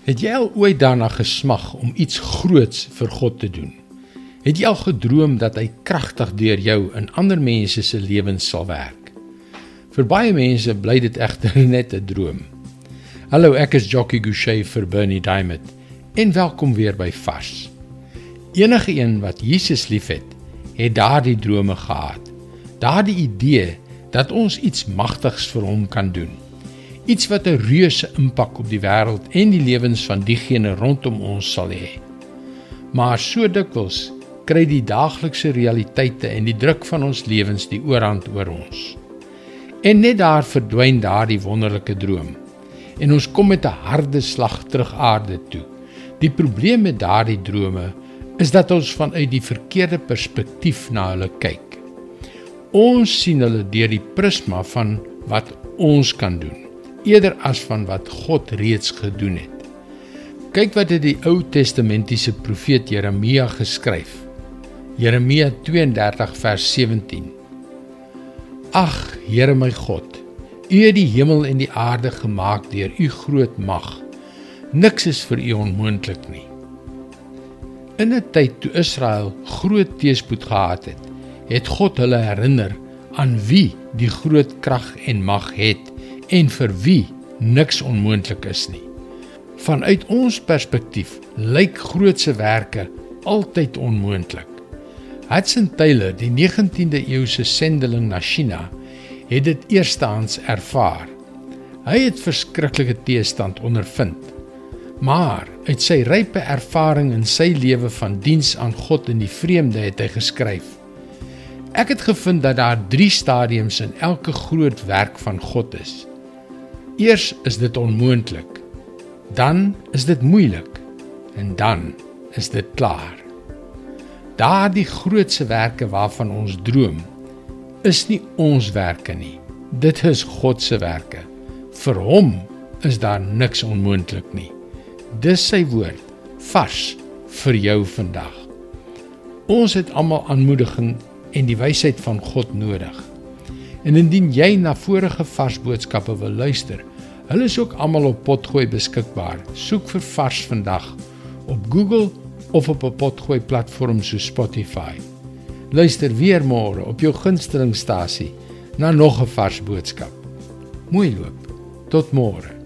Het jy al ooit daarna gesmag om iets groots vir God te doen? Het jy al gedroom dat hy kragtig deur jou in ander mense se lewens sal werk? Vir baie mense bly dit egter net 'n droom. Hallo, ek is Jockey Gouchee vir Bernie Diamond. En welkom weer by Vars. Enige een wat Jesus liefhet, het daardie drome gehad. Daardie idee dat ons iets magtigs vir hom kan doen iets wat 'n reuse impak op die wêreld en die lewens van diegene rondom ons sal hê. Maar so dikwels kry die daaglikse realiteite en die druk van ons lewens die oorhand oor ons. En net daar verdwyn daardie wonderlike droom. En ons kom met 'n harde slag terug aarde toe. Die probleem met daardie drome is dat ons vanuit die verkeerde perspektief na hulle kyk. Ons sien hulle deur die prisma van wat ons kan doen eerder as van wat God reeds gedoen het. Kyk wat het die Ou Testamentiese profeet Jeremia geskryf. Jeremia 32 vers 17. Ag, Here my God, U het die hemel en die aarde gemaak deur U groot mag. Niks is vir U onmoontlik nie. In 'n tyd toe Israel groot teëspoed gehad het, het God hulle herinner aan wie die groot krag en mag het en vir wie niks onmoontlik is nie. Vanuit ons perspektief lyk grootse werke altyd onmoontlik. Hudson Taylor, die 19de eeuse sendeling na China, het dit eerstehands ervaar. Hy het verskriklike teestand ondervind. Maar uit sy rype ervaring in sy lewe van diens aan God in die vreemde het hy geskryf: Ek het gevind dat daar 3 stadiums in elke groot werk van God is. Eers is dit onmoontlik. Dan is dit moeilik en dan is dit klaar. Daardie grootse werke waarvan ons droom, is nie ons werke nie. Dit is God se werke. Vir hom is daar niks onmoontlik nie. Dis sy woord vars vir jou vandag. Ons het almal aanmoediging en die wysheid van God nodig. En indien jy na vorige vars boodskappe wil luister, hulle is ook almal op Potgooi beskikbaar. Soek vir vars vandag op Google of op 'n Potgooi platform so Spotify. Luister weer môre op jou gunstelingstasie na nog 'n vars boodskap. Mooi loop. Tot môre.